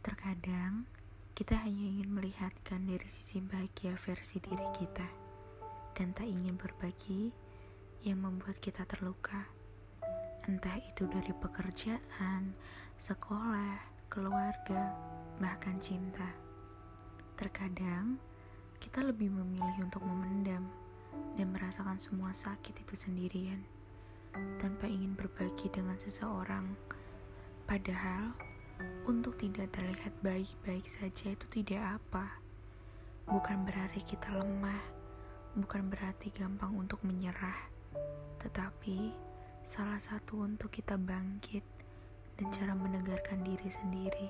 Terkadang kita hanya ingin melihatkan dari sisi bahagia versi diri kita dan tak ingin berbagi yang membuat kita terluka. Entah itu dari pekerjaan, sekolah, keluarga, bahkan cinta. Terkadang kita lebih memilih untuk memendam dan merasakan semua sakit itu sendirian tanpa ingin berbagi dengan seseorang. Padahal untuk tidak terlihat baik-baik saja itu tidak apa. Bukan berarti kita lemah, bukan berarti gampang untuk menyerah, tetapi salah satu untuk kita bangkit dan cara menegarkan diri sendiri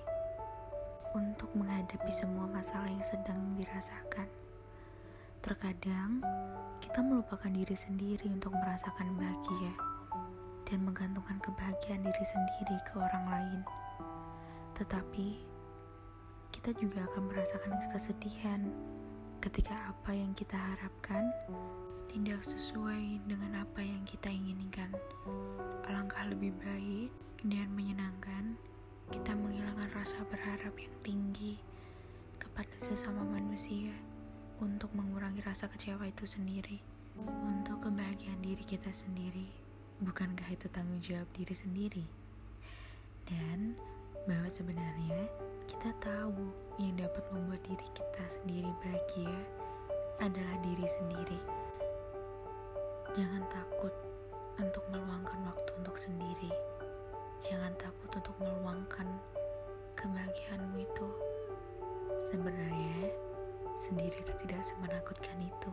untuk menghadapi semua masalah yang sedang dirasakan. Terkadang kita melupakan diri sendiri untuk merasakan bahagia dan menggantungkan kebahagiaan diri sendiri ke orang lain. Tetapi kita juga akan merasakan kesedihan ketika apa yang kita harapkan tidak sesuai dengan apa yang kita inginkan. Alangkah lebih baik dan menyenangkan kita menghilangkan rasa berharap yang tinggi kepada sesama manusia untuk mengurangi rasa kecewa itu sendiri. Untuk kebahagiaan diri kita sendiri, bukankah itu tanggung jawab diri sendiri? Dan bahwa sebenarnya kita tahu yang dapat membuat diri kita sendiri bahagia adalah diri sendiri. Jangan takut untuk meluangkan waktu untuk sendiri. Jangan takut untuk meluangkan kebahagiaanmu itu. Sebenarnya, sendiri itu tidak semenakutkan itu.